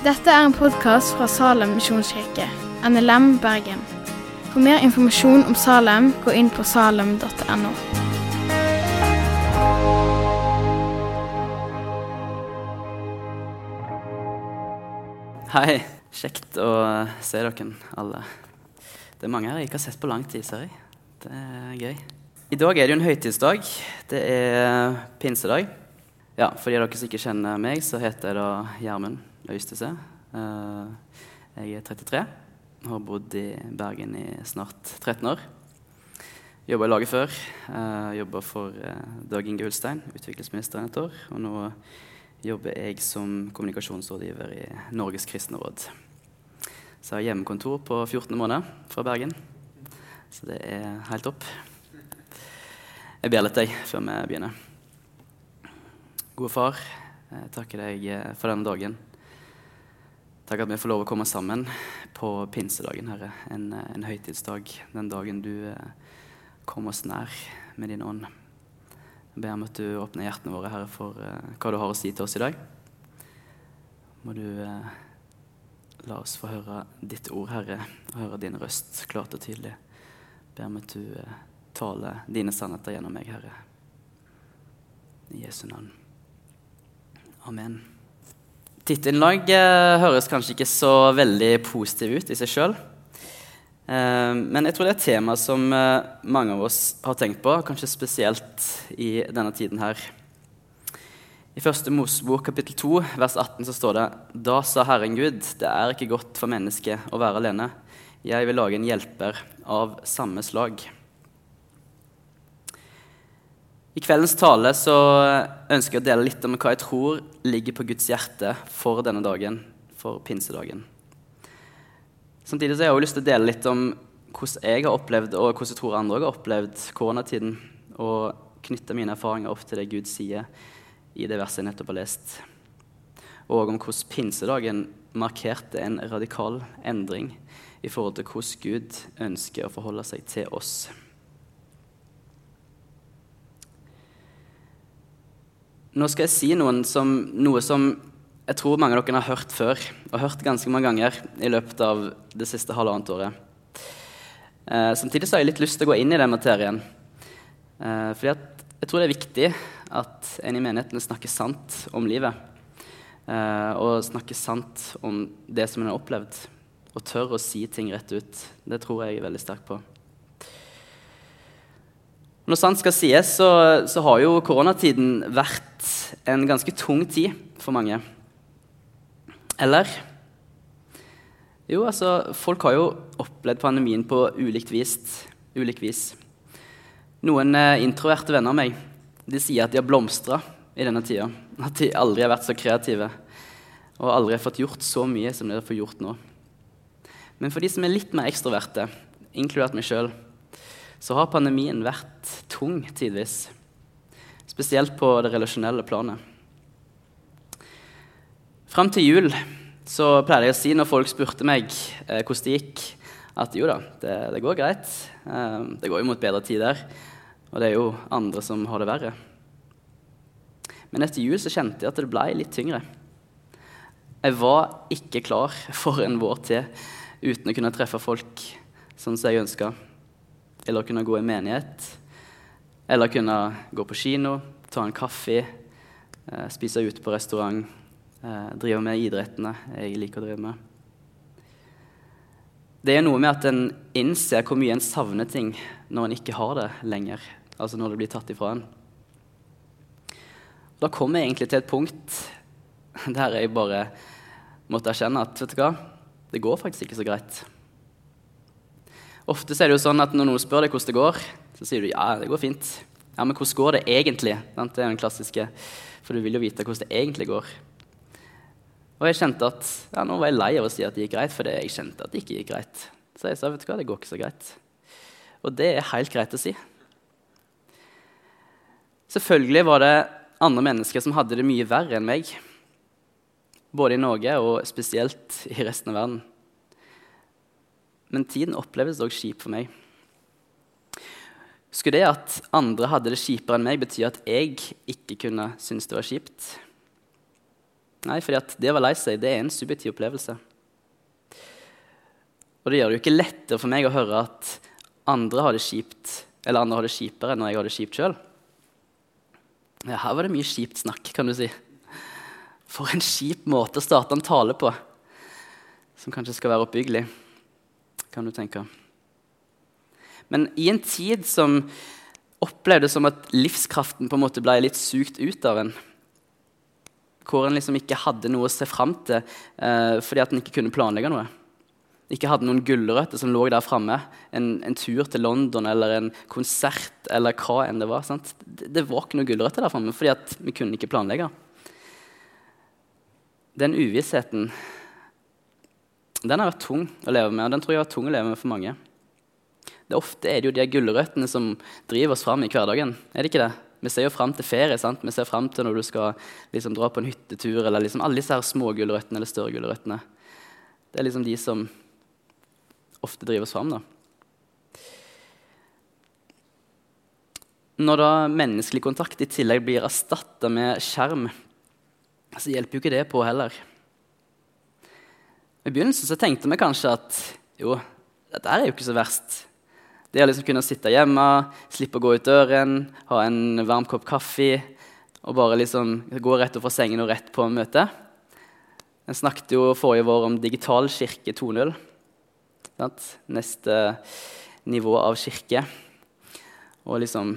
Dette er en podkast fra Salem misjonskirke, NLM Bergen. For mer informasjon om Salem, gå inn på salem.no. Hei. Kjekt å se dere alle. Det er mange her jeg ikke har sett på lang tid, ser jeg. Det er gøy. I dag er det jo en høytidsdag. Det er pinsedag. Ja, For de av dere som ikke kjenner meg, så heter jeg da Gjermund Øystese. Eh, jeg er 33. Har bodd i Bergen i snart 13 år. Jobba i laget før. Eh, Jobba for eh, Dag Inge Ulstein, utviklingsministeren, et år. Og nå jobber jeg som kommunikasjonsrådgiver i Norges kristne råd. Så jeg har hjemmekontor på 14 måned fra Bergen. Så det er helt topp. Jeg ber litt, jeg, før vi begynner. Gode far, jeg takker deg for denne dagen. Takk at vi får lov å komme sammen på pinsedagen, Herre. En, en høytidsdag. Den dagen du eh, kom oss nær med din ånd. Jeg ber om at du åpner hjertene våre, Herre, for uh, hva du har å si til oss i dag. Må du eh, la oss få høre ditt ord, Herre, og høre din røst klart og tydelig. Jeg ber om at du eh, taler dine sannheter gjennom meg, Herre. I Jesu navn. Amen. Tittelen høres kanskje ikke så veldig positiv ut i seg sjøl. Eh, men jeg tror det er et tema som eh, mange av oss har tenkt på, kanskje spesielt i denne tiden her. I første Mosebok kapittel 2 vers 18 så står det Da sa Herren Gud, det er ikke godt for mennesket å være alene. Jeg vil lage en hjelper av samme slag. I kveldens tale så ønsker jeg å dele litt om hva jeg tror ligger på Guds hjerte for denne dagen, for pinsedagen. Samtidig så har jeg også lyst til å dele litt om hvordan jeg har opplevd, og hvordan jeg tror andre har opplevd koronatiden, og knytte mine erfaringer opp til det Gud sier i det verset jeg nettopp har lest. Og om hvordan pinsedagen markerte en radikal endring i forhold til hvordan Gud ønsker å forholde seg til oss. Nå skal jeg si som, noe som jeg tror mange av dere har hørt før, og hørt ganske mange ganger i løpet av det siste halvannet året. Eh, samtidig så har jeg litt lyst til å gå inn i den materien. Eh, fordi jeg tror det er viktig at en i menighetene snakker sant om livet. Eh, og snakker sant om det som en har opplevd, og tør å si ting rett ut. Det tror jeg er veldig sterkt på. Når sant skal sies, så, så har jo koronatiden vært en ganske tung tid for mange. Eller? Jo, altså, folk har jo opplevd pandemien på ulikt vis. Ulik vis. Noen eh, introverte venner av meg de sier at de har blomstra i denne tida. At de aldri har vært så kreative og aldri har fått gjort så mye som de har fått gjort nå. Men for de som er litt mer ekstroverte, inkludert meg sjøl, så har pandemien vært tung tidvis. Spesielt på det relasjonelle planet. Fram til jul så pleide jeg å si når folk spurte meg eh, hvordan det gikk, at jo da, det, det går greit. Eh, det går jo mot bedre tider, og det er jo andre som har det verre. Men etter jul så kjente jeg at det ble litt tyngre. Jeg var ikke klar for en vår til uten å kunne treffe folk sånn som jeg ønska. Eller kunne gå i menighet. Eller kunne gå på kino, ta en kaffe, eh, spise ute på restaurant eh, driver med idrettene jeg liker å drive med. Det er noe med at en innser hvor mye en savner ting når en ikke har det lenger. Altså når det blir tatt ifra en. Da kommer jeg egentlig til et punkt der jeg bare måtte erkjenne at vet du hva, det går faktisk ikke så greit. Ofte er det jo sånn at når noen spør deg hvordan det går, så sier du ja, det går fint. Ja, Men hvordan går det egentlig? Det er den klassiske, for du vil jo vite hvordan det egentlig går. Og jeg kjente at ja, nå var jeg lei av å si at det gikk greit, fordi jeg kjente at det ikke gikk greit. Så jeg sa vet du hva, det går ikke så greit. Og det er helt greit å si. Selvfølgelig var det andre mennesker som hadde det mye verre enn meg. Både i Norge og spesielt i resten av verden. Men tiden oppleves òg kjip for meg. Skulle det at andre hadde det kjipere enn meg, bety at jeg ikke kunne synes det var kjipt? Nei, fordi at det å være lei seg, det er en subjektiv opplevelse. Og det gjør det jo ikke lettere for meg å høre at andre har det kjipt, eller andre har det kjipere når jeg har det kjipt sjøl. Ja, her var det mye kjipt snakk, kan du si. For en kjip måte å starte en tale på, som kanskje skal være oppbyggelig, kan du tenke. Men i en tid som opplevde som at livskraften på en måte ble litt sugt ut av en, hvor en liksom ikke hadde noe å se fram til eh, fordi at en ikke kunne planlegge noe ikke hadde noen gulrøtter som lå der framme, en, en, tur til London eller en konsert eller hva enn det var. Det, det, var ikke noen gulrøtter der framme fordi at vi kunne ikke planlegge. Den uvissheten den har vært tung å leve med, og den tror jeg har vært tung å leve med for mange. Det Ofte er det jo de gulrøttene som driver oss fram i hverdagen. er det ikke det? Vi ser jo fram til ferie. sant? Vi ser fram til når du skal liksom, dra på en hyttetur, eller liksom alle disse her små gulrøttene eller større gulrøttene. Det er liksom de som ofte drives fram. Da. Når da menneskelig kontakt i tillegg blir erstatta med skjerm, så hjelper jo ikke det på heller. I begynnelsen så tenkte vi kanskje at jo, dette er jo ikke så verst. Det å liksom kunne sitte hjemme, slippe å gå ut døren, ha en varm kopp kaffe og bare liksom gå rett opp fra sengen og rett på møte. En snakket jo forrige vår om digital kirke 2.0. Neste nivå av kirke. Og liksom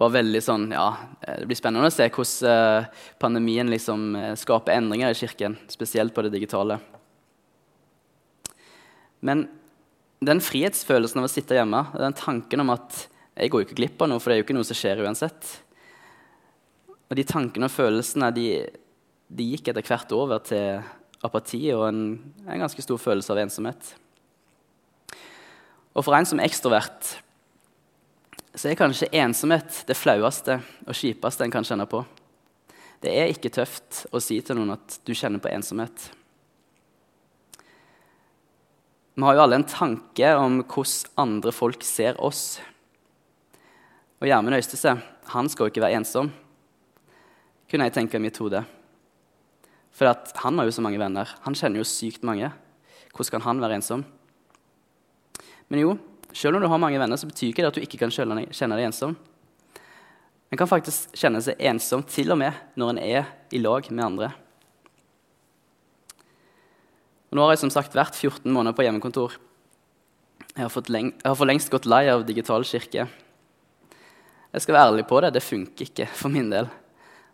var veldig sånn Ja, det blir spennende å se hvordan eh, pandemien liksom eh, skaper endringer i kirken, spesielt på det digitale. Men den frihetsfølelsen av å sitte hjemme, den tanken om at jeg går jo ikke glipp av noe, for det er jo ikke noe som skjer uansett Og de tankene og følelsene de, de gikk etter hvert over til apati og en, en ganske stor følelse av ensomhet. Og for en som er ekstrovert så er kanskje ensomhet det flaueste og kjipeste en kan kjenne på. Det er ikke tøft å si til noen at du kjenner på ensomhet. Vi har jo alle en tanke om hvordan andre folk ser oss. Og Gjermund Øystese han skal jo ikke være ensom, kunne jeg tenke i mitt hode. For han har jo så mange venner. Han kjenner jo sykt mange. Hvordan kan han være ensom? Men jo, selv om du har mange venner, så betyr ikke det at du ikke kan kjenne deg ensom. En kan faktisk kjenne seg ensom til og med når en er i lag med andre. Og nå har jeg som sagt vært 14 måneder på hjemmekontor. Jeg har, leng jeg har for lengst gått lei av digital kirke. Jeg skal være ærlig på det, det funker ikke for min del.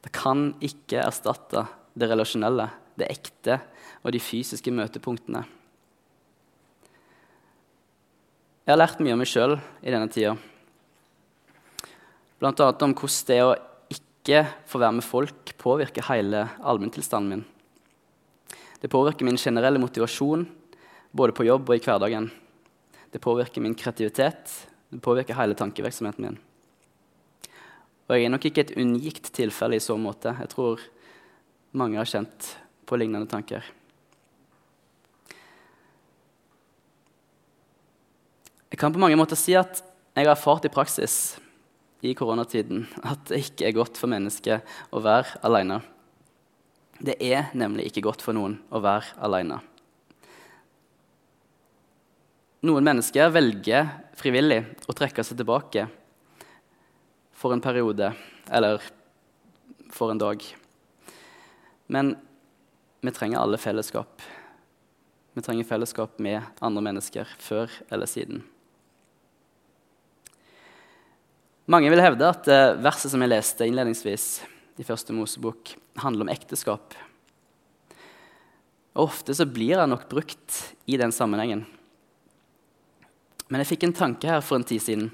Det kan ikke erstatte det relasjonelle, det ekte og de fysiske møtepunktene. Jeg har lært mye om meg sjøl i denne tida. Bl.a. om hvordan det å ikke få være med folk påvirker hele allmenntilstanden min. Det påvirker min generelle motivasjon både på jobb og i hverdagen. Det påvirker min kreativitet, det påvirker hele tankevirksomheten min. Og jeg er nok ikke et unikt tilfelle i så måte. Jeg tror mange har kjent på lignende tanker. Jeg kan på mange måter si at jeg har erfart i praksis i koronatiden at det ikke er godt for mennesket å være alene. Det er nemlig ikke godt for noen å være alene. Noen mennesker velger frivillig å trekke seg tilbake for en periode eller for en dag. Men vi trenger alle fellesskap. Vi trenger fellesskap med andre mennesker før eller siden. Mange vil hevde at eh, verset som jeg leste innledningsvis i første Mosebok, handler om ekteskap. Og ofte så blir det nok brukt i den sammenhengen. Men jeg fikk en tanke her for en tid siden.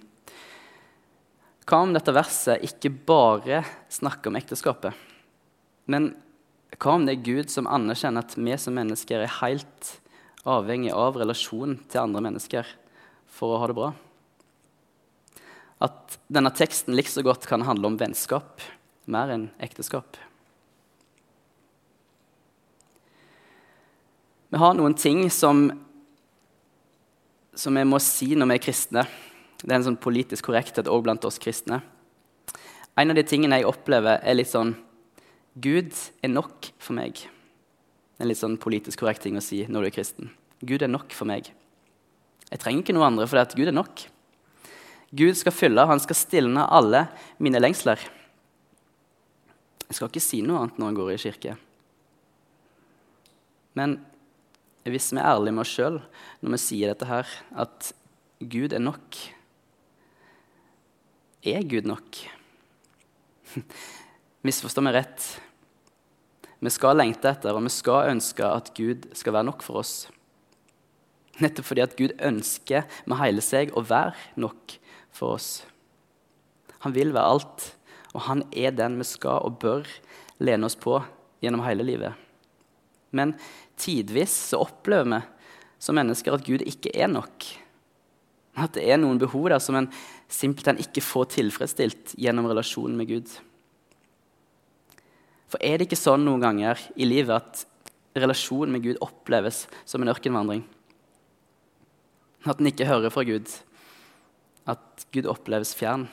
Hva om dette verset ikke bare snakker om ekteskapet? Men hva om det er Gud som anerkjenner at vi som mennesker er helt avhengig av relasjon til andre mennesker for å ha det bra? at denne teksten likså godt kan handle om vennskap mer enn ekteskap. Vi har noen ting som, som vi må si når vi er kristne. Det er en sånn politisk korrekthet òg blant oss kristne. En av de tingene jeg opplever, er litt sånn Gud er nok for meg. en litt sånn politisk korrekt ting å si når du er kristen. Gud er nok for meg. Jeg trenger ikke noe andre, for at Gud er nok. Gud skal fylle, han skal stilne alle mine lengsler. Jeg skal ikke si noe annet når jeg går i kirke. Men hvis vi er ærlige med oss sjøl når vi sier dette her, at Gud er nok Er Gud nok? Misforstår meg rett. Vi skal lengte etter og vi skal ønske at Gud skal være nok for oss. Nettopp fordi at Gud ønsker med hele seg å være nok for oss. Han vil være alt, og han er den vi skal og bør lene oss på gjennom hele livet. Men tidvis så opplever vi som mennesker at Gud ikke er nok. At det er noen behov der som en simpelthen ikke får tilfredsstilt gjennom relasjonen med Gud. For er det ikke sånn noen ganger i livet at relasjonen med Gud oppleves som en ørkenvandring? At en ikke hører fra Gud, at Gud oppleves fjern?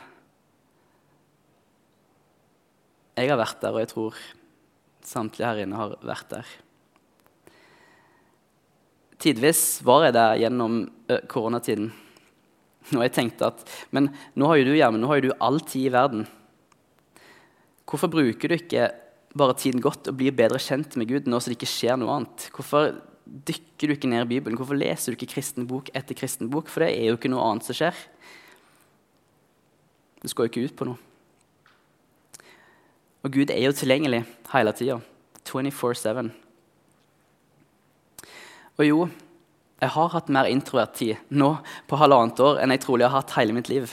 Jeg har vært der, og jeg tror samtlige her inne har vært der. Tidvis var jeg der gjennom koronatiden. Og jeg tenkte at Men nå har jo du hjemme, nå har jo du all tid i verden. Hvorfor bruker du ikke bare tiden godt og blir bedre kjent med Gud nå så det ikke skjer noe annet? Hvorfor dykker du ikke ned i Bibelen? Hvorfor leser du ikke kristen bok etter kristen bok? For det er jo ikke noe annet som skjer. Det skal jo ikke ut på noe. Og Gud er jo tilgjengelig hele tida. 24-7. Og jo, jeg har hatt mer introvert tid nå på halvannet år enn jeg trolig har hatt hele mitt liv.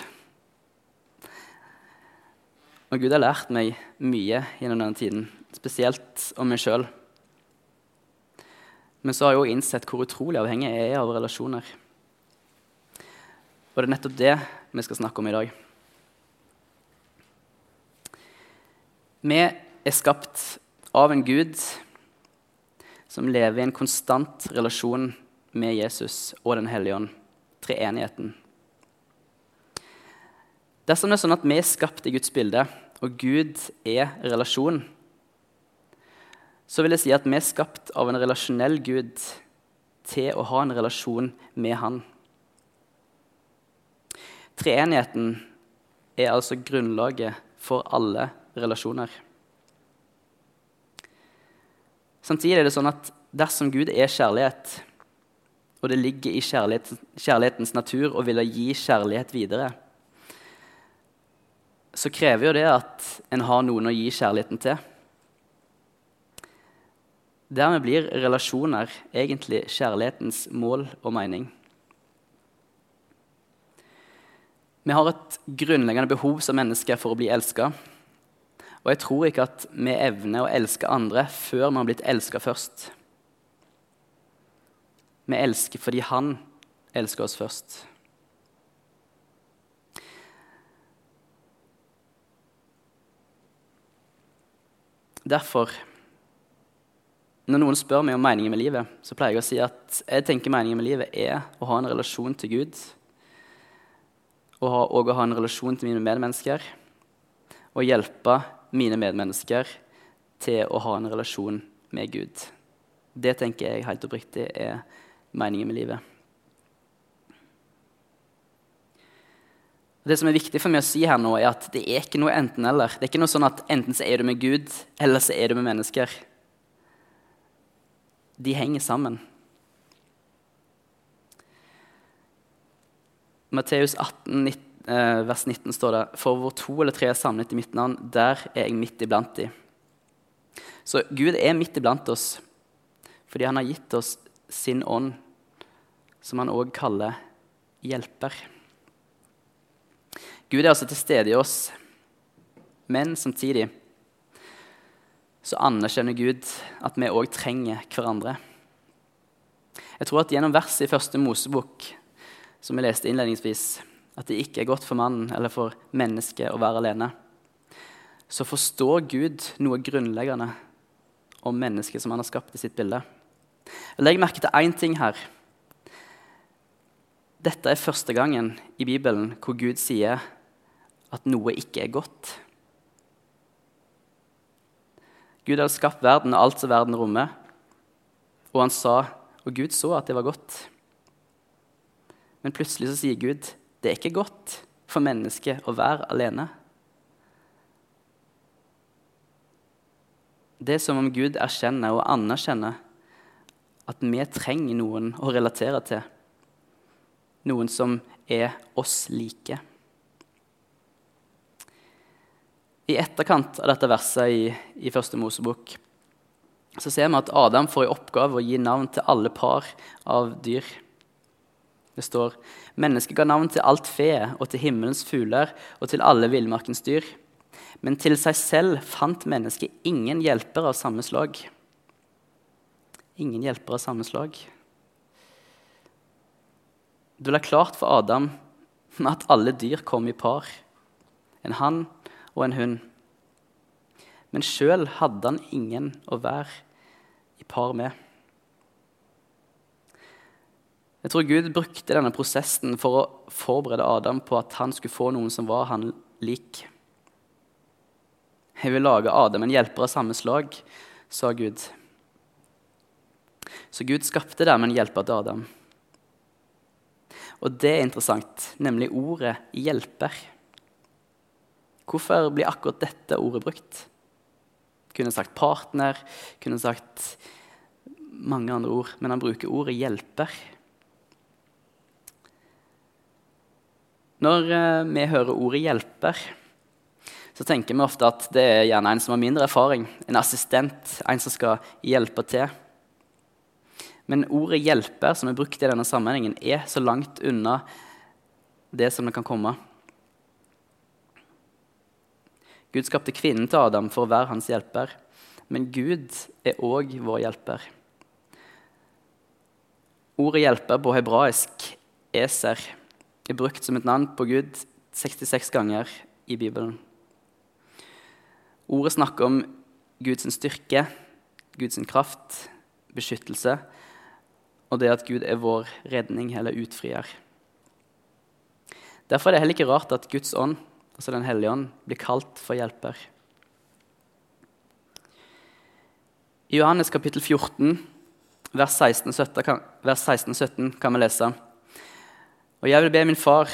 Og Gud har lært meg mye gjennom denne tiden, spesielt om meg sjøl. Men så har jeg òg innsett hvor utrolig avhengig jeg er av relasjoner. Og det er nettopp det vi skal snakke om i dag. Vi er skapt av en Gud som lever i en konstant relasjon med Jesus og Den hellige ånd, treenigheten. Dersom det er sånn at vi er skapt i Guds bilde, og Gud er relasjon, så vil jeg si at vi er skapt av en relasjonell Gud til å ha en relasjon med Han. Treenigheten er altså grunnlaget for alle relasjoner. Samtidig er det sånn at dersom Gud er kjærlighet, og det ligger i kjærlighetens natur å ville gi kjærlighet videre, så krever jo det at en har noen å gi kjærligheten til. Dermed blir relasjoner egentlig kjærlighetens mål og mening. Vi har et grunnleggende behov som mennesker for å bli elska. Og jeg tror ikke at vi evner å elske andre før vi har blitt elska først. Vi elsker fordi han elsker oss først. Derfor, når noen spør meg om meningen med livet, så pleier jeg å si at jeg tenker meningen med livet er å ha en relasjon til Gud. Og, å ha en relasjon til mine medmennesker. Og hjelpe mine medmennesker til å ha en relasjon med Gud. Det tenker jeg helt oppriktig er meningen med livet. Det som er viktig for meg å si her nå, er at det er ikke noe enten-eller. Det er ikke noe sånn at enten så er du med Gud, eller så er du med mennesker. De henger sammen. Matteus 18, 19, eh, vers 19 står det For hvor to eller tre er samlet i mitt navn, der er jeg midt iblant de. Så Gud er midt iblant oss fordi han har gitt oss sin ånd, som han òg kaller hjelper. Gud er altså til stede i oss, men samtidig så anerkjenner Gud at vi òg trenger hverandre. Jeg tror at gjennom verset i første Mosebok, som vi leste innledningsvis, at det ikke er godt for mannen eller for mennesket å være alene, så forstår Gud noe grunnleggende om mennesket som han har skapt i sitt bilde. Legg merke til én ting her. Dette er første gangen i Bibelen hvor Gud sier at noe ikke er godt. Gud hadde skapt verden og alt som verden rommer. Og han sa, og Gud så at det var godt. Men plutselig så sier Gud, det er ikke godt for mennesket å være alene. Det er som om Gud erkjenner og anerkjenner at vi trenger noen å relatere til. Noen som er oss like. I etterkant av dette verset i, i Første Mosebok så ser vi at Adam får i oppgave å gi navn til alle par av dyr. Det står mennesket ga navn til alt fe og til himmelens fugler og til alle villmarkens dyr. Men til seg selv fant mennesket ingen hjelper av samme slag. Ingen hjelper av samme slag. Det ble klart for Adam at alle dyr kom i par. En hann og en hund. Men sjøl hadde han ingen å være i par med. Jeg tror Gud brukte denne prosessen for å forberede Adam på at han skulle få noen som var han lik. Jeg vil lage Adam en hjelper av samme slag, sa Gud. Så Gud skapte dermed en hjelper til Adam. Og det er interessant, nemlig ordet 'hjelper'. Hvorfor blir akkurat dette ordet brukt? Kunne sagt partner, kunne sagt mange andre ord, men han bruker ordet 'hjelper'. Når eh, vi hører ordet 'hjelper', så tenker vi ofte at det er gjerne en som har mindre erfaring, en assistent, en som skal hjelpe til. Men ordet 'hjelper', som er brukt i denne sammenhengen, er så langt unna det som det kan komme. Gud skapte kvinnen til Adam for å være hans hjelper. Men Gud er òg vår hjelper. Ordet 'hjelper' på hebraisk, 'eser', er brukt som et navn på Gud 66 ganger i Bibelen. Ordet snakker om Guds styrke, Guds kraft, beskyttelse og det at Gud er vår redning eller utfrier. Derfor er det heller ikke rart at Guds ånd altså Den hellige ånd, blir kalt for hjelper. I Johannes kapittel 14, vers 16-17 kan vi lese Og jeg vil be min far,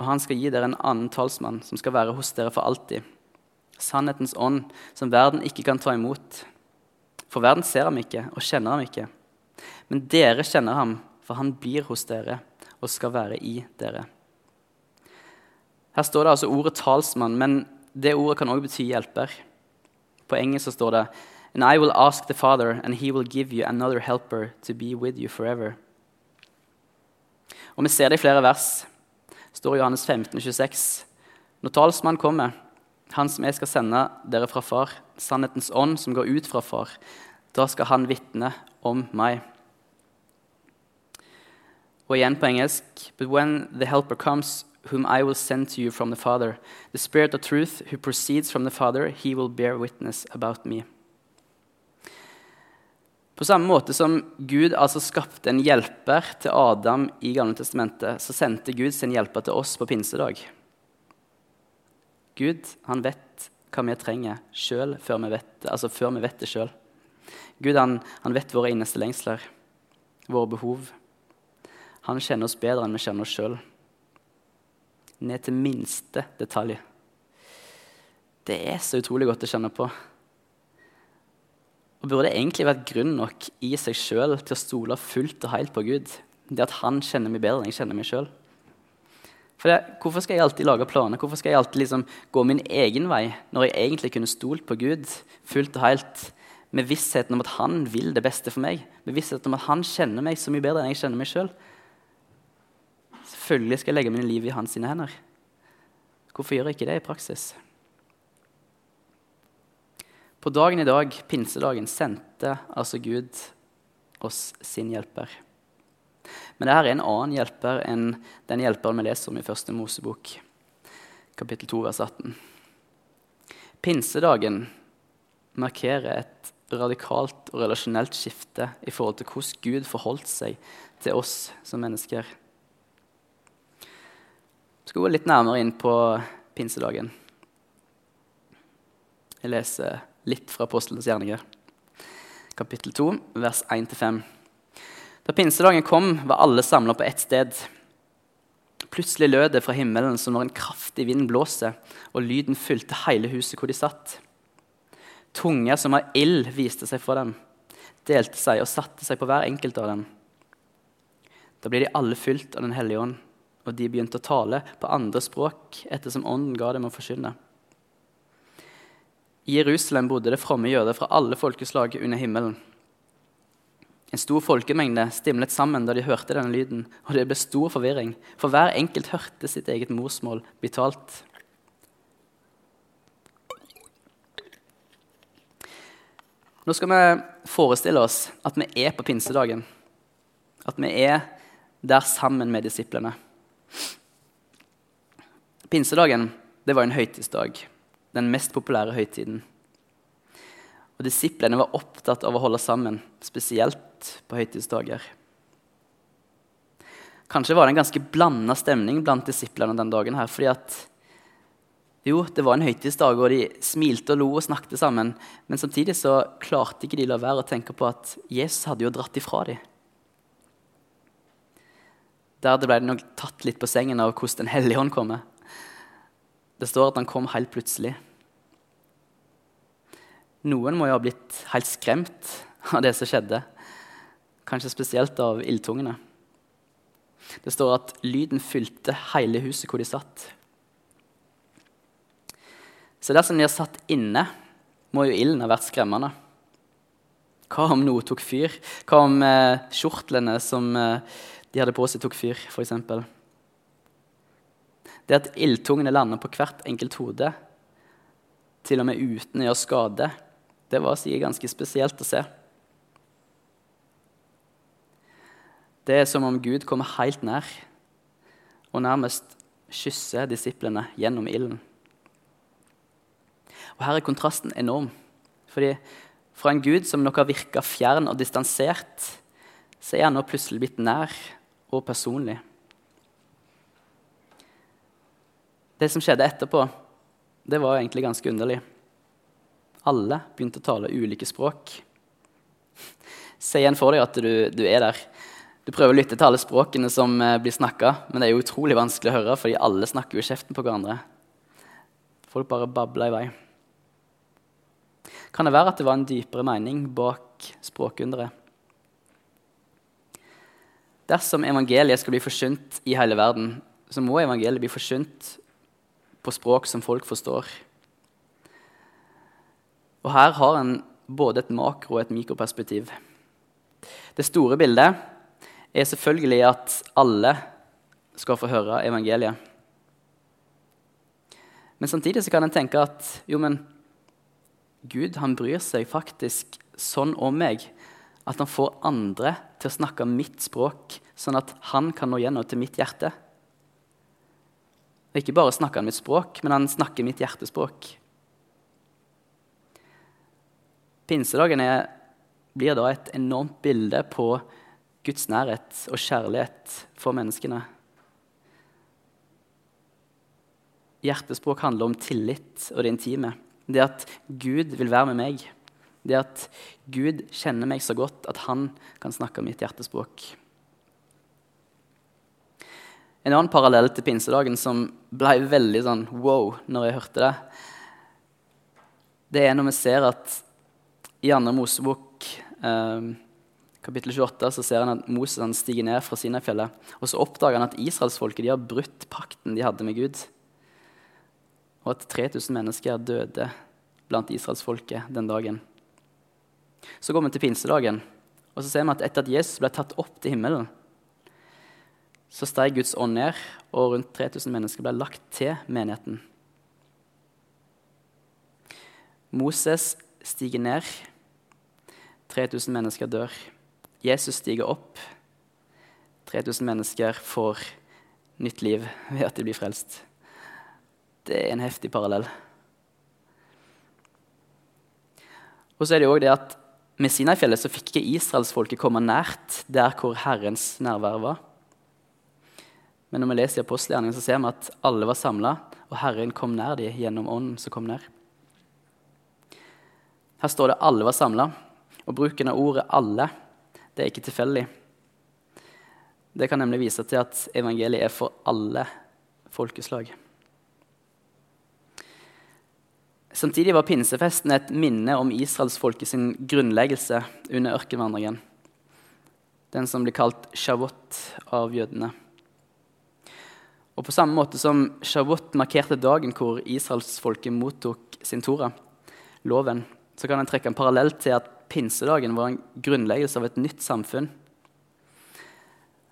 og han skal gi dere en annen talsmann, som skal være hos dere for alltid. Sannhetens ånd, som verden ikke kan ta imot. For verden ser ham ikke og kjenner ham ikke. Men dere kjenner ham, for han blir hos dere og skal være i dere. Her står det altså ordet 'talsmann', men det ordet kan også bety hjelper. På engelsk så står det And I will ask the Father, and he will give you another helper to be with you forever. Og Vi ser det i flere vers. Det står i Johannes 15, 26. Når talsmannen kommer, han som jeg skal sende dere fra far, sannhetens ånd som går ut fra far, da skal han vitne om meg. Og igjen på engelsk. But when the helper comes, whom I will send to you from the Father. The Spirit of truth who proceeds from the Father, he will bear witness about me. På samme måte som Gud altså skapte en hjelper til Adam i Gamle testamentet, så sendte Gud sin hjelper til oss på pinsedag. Gud han vet hva vi trenger sjøl før, altså før vi vet det sjøl. Gud han, han vet våre innerste lengsler, våre behov. Han kjenner oss bedre enn vi kjenner oss sjøl ned til minste detalj. Det er så utrolig godt å kjenne på. Og burde egentlig vært grunn nok i seg sjøl til å stole fullt og helt på Gud. Det at han kjenner meg bedre enn jeg kjenner meg sjøl. Hvorfor skal jeg alltid lage planer? Hvorfor skal jeg alltid liksom gå min egen vei når jeg egentlig kunne stolt på Gud fullt og helt med vissheten om at han vil det beste for meg? Med vissheten om at han kjenner meg så mye bedre enn jeg kjenner meg sjøl? Selvfølgelig skal jeg legge mine liv i hans hender. Hvorfor gjør jeg ikke det i praksis? På dagen i dag, pinsedagen, sendte altså Gud oss sin hjelper. Men dette er en annen hjelper enn den hjelperen vi leser om i første Mosebok, kapittel 2, vers 18. Pinsedagen markerer et radikalt og relasjonelt skifte i forhold til hvordan Gud forholdt seg til oss som mennesker skal gå litt nærmere inn på pinsedagen. Jeg leser litt fra Apostelens gjerninger, kapittel 2, vers 1-5. Da pinsedagen kom, var alle samla på ett sted. Plutselig lød det fra himmelen som når en kraftig vind blåser, og lyden fylte hele huset hvor de satt. Tunger som av ild viste seg fra dem, delte seg og satte seg på hver enkelt av dem. Da ble de alle fylt av Den hellige ånd, og de begynte å tale på andre språk ettersom ånden ga dem å forkynne. I Jerusalem bodde det fromme jøder fra alle folkeslag under himmelen. En stor folkemengde stimlet sammen da de hørte denne lyden, og det ble stor forvirring, for hver enkelt hørte sitt eget morsmål bli talt. Nå skal vi forestille oss at vi er på pinsedagen. At vi er der sammen med disiplene. Pinsedagen det var en høytidsdag, den mest populære høytiden. Og disiplene var opptatt av å holde sammen, spesielt på høytidsdager. Kanskje var det en ganske blanda stemning blant disiplene den dagen. her, fordi at jo, det var en høytidsdag, og de smilte og lo og snakket sammen. Men samtidig så klarte ikke de la være å tenke på at Jesus hadde jo dratt ifra dem. Der ble de nok tatt litt på sengen av hvordan Den hellige ånd kommer. Det står at han kom helt plutselig. Noen må jo ha blitt helt skremt av det som skjedde. Kanskje spesielt av ildtungene. Det står at lyden fylte hele huset hvor de satt. Så dersom de har satt inne, må jo ilden ha vært skremmende. Hva om noe tok fyr? Hva om eh, kjortlene som eh, de hadde på seg, tok fyr, f.eks.? Det at ildtungene lander på hvert enkelt hode, til og med uten å gjøre skade, det var sikkert ganske spesielt å se. Det er som om Gud kommer helt nær og nærmest kysser disiplene gjennom ilden. Og Her er kontrasten enorm. Fordi fra en Gud som nok har virka fjern og distansert, så er han nå plutselig blitt nær og personlig. Det som skjedde etterpå, det var egentlig ganske underlig. Alle begynte å tale ulike språk. Se igjen for deg at du, du, er der. Du prøver å lytte til alle språkene som eh, blir snakka, men det er jo utrolig vanskelig å høre, fordi alle snakker jo i kjeften på hverandre. Folk bare babler i vei. Kan det være at det var en dypere mening bak språkunderet? Dersom evangeliet skal bli forsynt i hele verden, så må evangeliet bli forkynt på språk som folk forstår. Og her har en både et makro- og et mikroperspektiv. Det store bildet er selvfølgelig at alle skal få høre evangeliet. Men samtidig kan en tenke at jo, men Gud han bryr seg faktisk sånn om meg at han får andre til å snakke mitt språk, sånn at han kan nå gjennom til mitt hjerte. Og ikke bare snakker han mitt språk, men han snakker mitt hjertespråk. Pinsedagen er, blir da et enormt bilde på Guds nærhet og kjærlighet for menneskene. Hjertespråk handler om tillit og det intime. Det at Gud vil være med meg. Det at Gud kjenner meg så godt at han kan snakke mitt hjertespråk. En annen parallell til pinsedagen som ble veldig sånn wow når jeg hørte det, det er når vi ser at i andre Mosebok, eh, kapittel 28, så ser han at Moses stiger ned fra Sinai-fjellet. Og så oppdager han at israelsfolket har brutt pakten de hadde med Gud. Og at 3000 mennesker døde blant israelsfolket den dagen. Så går vi til pinsedagen, og så ser vi at etter at Jesus ble tatt opp til himmelen, så steg Guds ånd ned, og rundt 3000 mennesker ble lagt til menigheten. Moses stiger ned 3000 mennesker dør. Jesus stiger opp. 3000 mennesker får nytt liv ved at de blir frelst. Det er en heftig parallell. Og så er det jo også det at Med Sinai-fjellet så fikk ikke israelsfolket komme nært der hvor Herrens nærvær var. Men når vi leser i apostelgjerningen, så ser vi at alle var samla, og Herren kom nær dem gjennom ånden som kom ned. Her står det 'alle var samla'. Og bruken av ordet 'alle' det er ikke tilfeldig. Det kan nemlig vise til at evangeliet er for alle folkeslag. Samtidig var pinsefesten et minne om Israels folke sin grunnleggelse under ørkenvandringen. Den som blir kalt shavot av jødene. Og På samme måte som Shavuot markerte dagen hvor israelsfolket mottok sin Tora, loven, så kan en trekke en parallell til at pinsedagen var en grunnleggelse av et nytt samfunn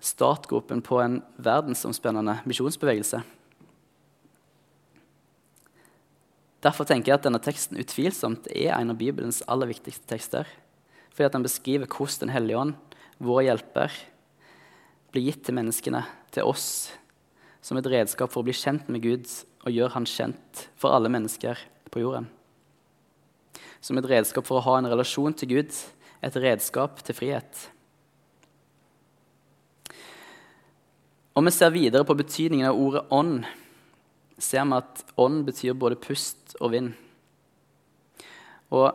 startgropen på en verdensomspennende misjonsbevegelse. Derfor tenker jeg at denne teksten utvilsomt er en av Bibelens aller viktigste tekster. Fordi at den beskriver hvordan Den hellige ånd, vår hjelper, blir gitt til menneskene, til oss, som et redskap for å bli kjent med Gud og gjøre Han kjent for alle mennesker på jorden. Som et redskap for å ha en relasjon til Gud, et redskap til frihet. Om vi ser videre på betydningen av ordet ånd, ser vi at ånd betyr både pust og vind. Og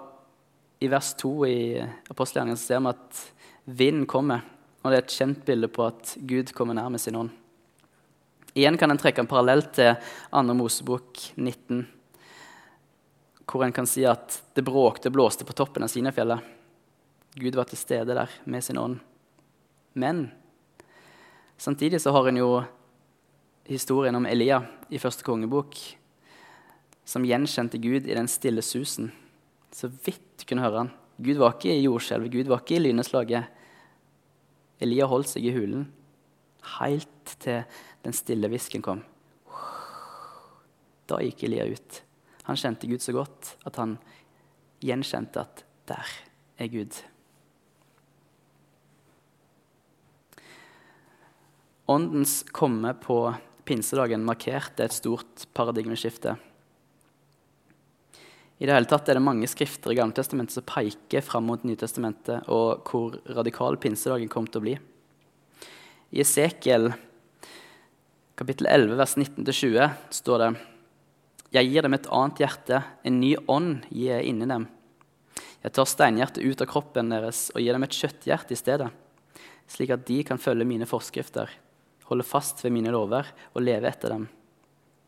I vers 2 i apostelgjerningen ser vi at vind kommer. Og det er et kjent bilde på at Gud kommer nær med sin ånd. Igjen kan en trekke en parallell til 2. Mosebok 19, hvor en kan si at det bråkte og blåste på toppen av Sinefjellet. Gud var til stede der med sin ånd. Men Samtidig så har en jo historien om Elia i første kongebok, som gjenkjente Gud i den stille susen. Så vidt kunne høre han. Gud var ikke i jordskjelvet, Gud var ikke i lyneslaget. Elia holdt seg i hulen helt til den stille hvisken kom. Da gikk Elia ut. Han kjente Gud så godt at han gjenkjente at der er Gud. Åndens komme på pinsedagen markerte et stort paradigmeskifte. I det hele tatt er det mange skrifter i Gamletestamentet som peker fram mot Nytestamentet, og hvor radikal pinsedagen kom til å bli. I Esekiel kapittel 11, vers 19-20 står det Jeg gir dem et annet hjerte, en ny ånd gir jeg inni dem. Jeg tar steinhjertet ut av kroppen deres og gir dem et kjøtthjerte i stedet, slik at de kan følge mine forskrifter holde fast ved mine lover og leve etter dem.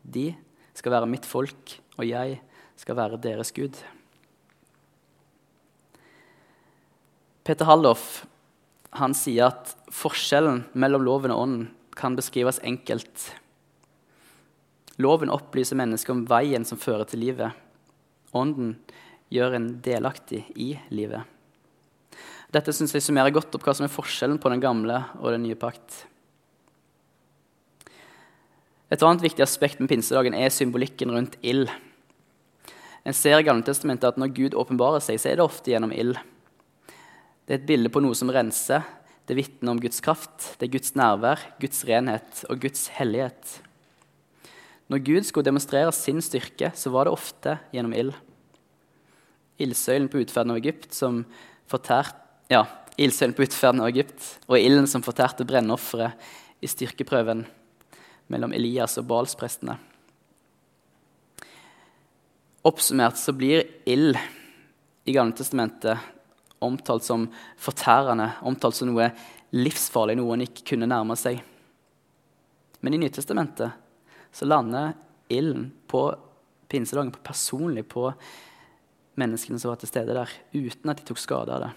De skal være mitt folk, og jeg skal være deres Gud. Peter Halloff han sier at forskjellen mellom loven og ånden kan beskrives enkelt. Loven opplyser mennesket om veien som fører til livet. Ånden gjør en delaktig i livet. Dette synes jeg summerer godt opp hva som er forskjellen på den gamle og den nye pakt. Et annet viktig aspekt med pinsedagen er symbolikken rundt ild. En ser i Gamletestamentet at når Gud åpenbarer seg, så er det ofte gjennom ild. Det er et bilde på noe som renser. Det vitner om Guds kraft, det er Guds nærvær, Guds renhet og Guds hellighet. Når Gud skulle demonstrere sin styrke, så var det ofte gjennom ild. Ildsøylen på utferden av Egypt som fortært, ja, ildsøylen på utferden av Egypt og ilden som fortærte brennofferet i styrkeprøven mellom Elias og Balsprestene. Oppsummert så blir ild i Gamle testamentet omtalt som fortærende, omtalt som noe livsfarlig, noe en ikke kunne nærme seg. Men i Nytestamentet så lander ilden på pinsedagen på personlig på menneskene som var til stede der, uten at de tok skade av det.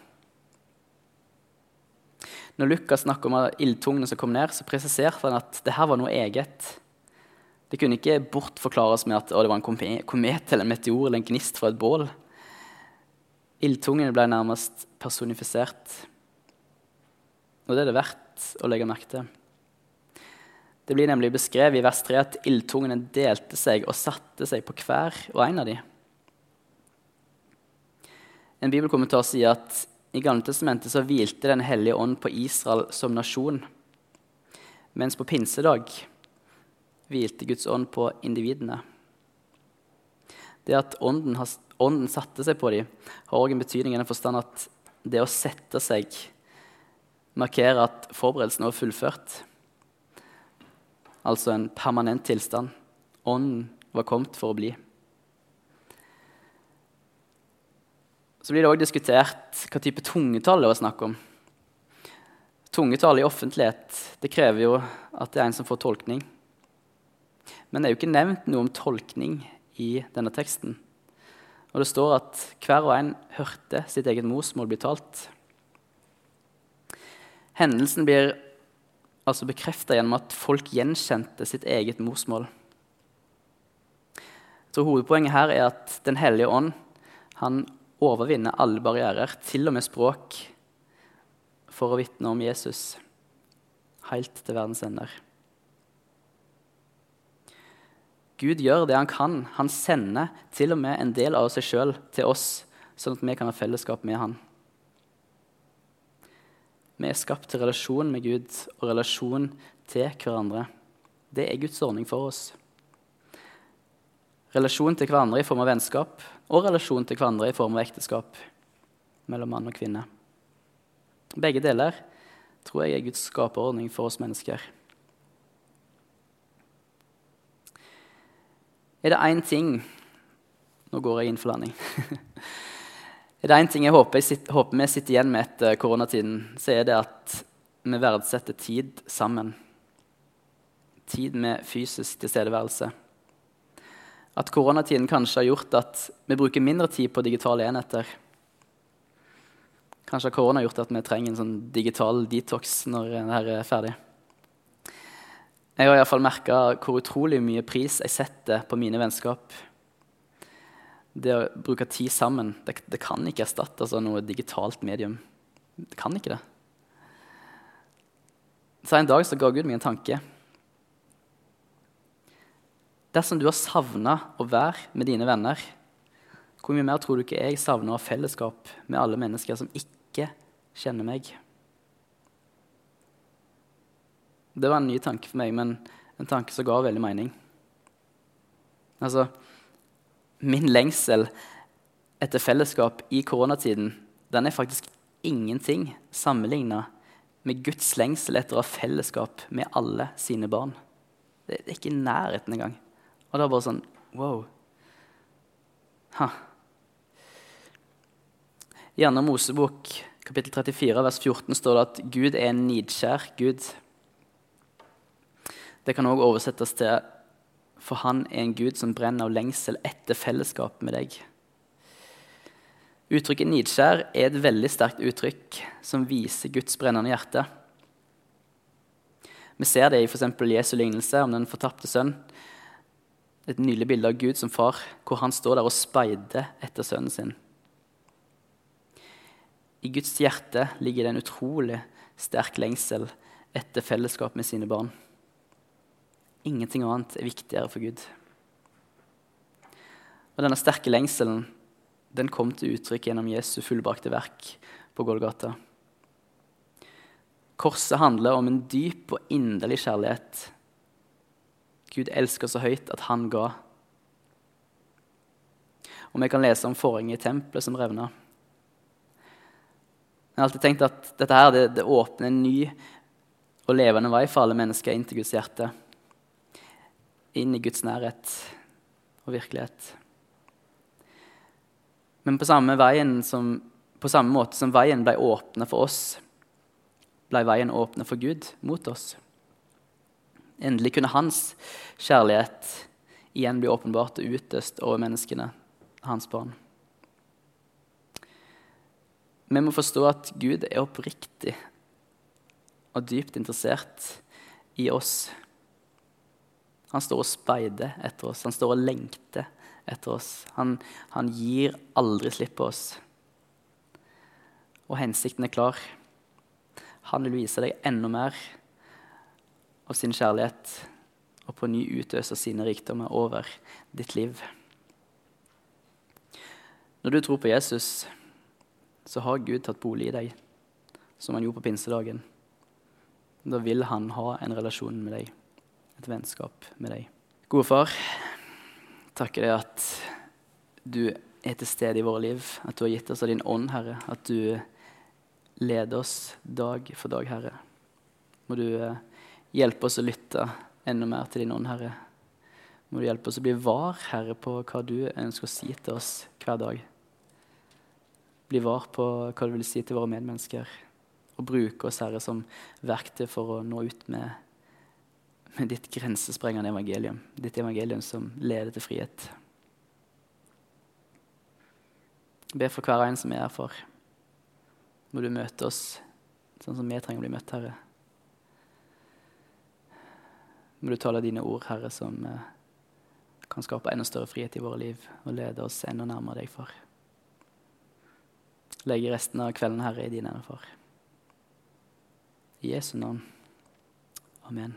Når Lukas snakker om ildtungene som kom ned, så presiserte han at det her var noe eget. Det kunne ikke bortforklares med at det var en komet eller en meteor eller en gnist fra et bål. Ildtungene ble nærmest personifisert. Og det er det verdt å legge merke til. Det blir nemlig beskrevet i vers 3 at ildtungene delte seg og satte seg på hver og en av dem. En bibelkommentar sier at i Gamletestamentet så hvilte Den hellige ånd på Israel som nasjon, mens på pinsedag hvilte Guds ånd på individene. Det at ånden, har, ånden satte seg på dem, har òg en betydning i den forstand at det å sette seg markerer at forberedelsen var fullført. Altså en permanent tilstand. Ånden var kommet for å bli. Så blir det òg diskutert hva type tungetall det var snakk om. Tungetall i offentlighet det krever jo at det er en som får tolkning. Men det er jo ikke nevnt noe om tolkning i denne teksten. Og det står at hver og en hørte sitt eget morsmål bli talt. Hendelsen blir altså bekrefta gjennom at folk gjenkjente sitt eget morsmål. Jeg Hovedpoenget her er at Den hellige ånd han overvinner alle barrierer, til og med språk, for å vitne om Jesus helt til verdens ender. Gud gjør det han kan. Han sender til og med en del av seg sjøl til oss, sånn at vi kan ha fellesskap med han. Vi er skapt til relasjon med Gud og relasjon til hverandre. Det er Guds ordning for oss. Relasjon til hverandre i form av vennskap og relasjon til hverandre i form av ekteskap mellom mann og kvinne. Begge deler tror jeg er Guds skaperordning for oss mennesker. Er det én ting Nå går jeg inn for landing. er det én ting jeg håper, jeg sitter, håper, vi sitter igjen med etter koronatiden, så er det at vi verdsetter tid sammen. Tid med fysisk tilstedeværelse. At koronatiden kanskje har gjort at vi bruker mindre tid på digitale enheter. Kanskje har korona gjort at vi trenger en sånn digital detox når dette er ferdig. Jeg har iallfall merka hvor utrolig mye pris jeg setter på mine vennskap. Det å bruke tid sammen det, det kan ikke erstattes av noe digitalt medium. Det kan ikke det. Så En dag så ga Gud meg en tanke. Dersom du har savna å være med dine venner, hvor mye mer tror du ikke jeg savner fellesskap med alle mennesker som ikke kjenner meg? Det var en ny tanke for meg, men en tanke som ga veldig mening. Altså, min lengsel etter fellesskap i koronatiden den er faktisk ingenting sammenligna med Guds lengsel etter å ha fellesskap med alle sine barn. Det, er ikke i nærheten engang. Og det er bare sånn wow. Ha. I 2. Mosebok kapittel 34 vers 14 står det at Gud er en nidskjær Gud. Det kan òg oversettes til For han er en Gud som brenner av lengsel etter fellesskap med deg. Uttrykket nidskjær er et veldig sterkt uttrykk som viser Guds brennende hjerte. Vi ser det i f.eks. Jesu lignelse om den fortapte sønn. Et nylig bilde av Gud som far, hvor han står der og speider etter sønnen sin. I Guds hjerte ligger det en utrolig sterk lengsel etter fellesskap med sine barn. Ingenting annet er viktigere for Gud. Og Denne sterke lengselen den kom til uttrykk gjennom Jesu fullbrakte verk på Golgata. Korset handler om en dyp og inderlig kjærlighet. Gud elsker så høyt at han ga. Og vi kan lese om forhenget i tempelet som revna. Jeg har alltid tenkt at dette her, det, det åpner en ny og levende vei for alle mennesker inn til Guds hjerte inn i Guds nærhet og virkelighet. Men på samme, som, på samme måte som veien ble åpna for oss, ble veien åpna for Gud mot oss. Endelig kunne hans kjærlighet igjen bli åpenbart og utøst over menneskene, hans barn. Vi må forstå at Gud er oppriktig og dypt interessert i oss han står og speider etter oss. Han står og lengter etter oss. Han, han gir aldri slipp på oss. Og hensikten er klar. Han vil vise deg enda mer av sin kjærlighet og på ny utøse sine rikdommer over ditt liv. Når du tror på Jesus, så har Gud tatt bolig i deg, som han gjorde på pinsedagen. Da vil han ha en relasjon med deg et vennskap med deg. Gode far, takker deg at du er til stede i våre liv, at du har gitt oss av din ånd, Herre. At du leder oss dag for dag, Herre. Må du eh, hjelpe oss å lytte enda mer til din ånd, Herre. Må du hjelpe oss å bli var, Herre, på hva du ønsker å si til oss hver dag. Bli var på hva du vil si til våre medmennesker, Og bruke oss, Herre, som verktøy for å nå ut med, med ditt grensesprengende evangelium. Ditt evangelium som leder til frihet. Jeg ber for hver en som er her for. Må du møte oss sånn som vi trenger å bli møtt, Herre. Må du tale dine ord, Herre, som eh, kan skape enda større frihet i våre liv og lede oss enda nærmere deg, far. Legge resten av kvelden, Herre, i dine hender, far. I Jesu navn. Amen.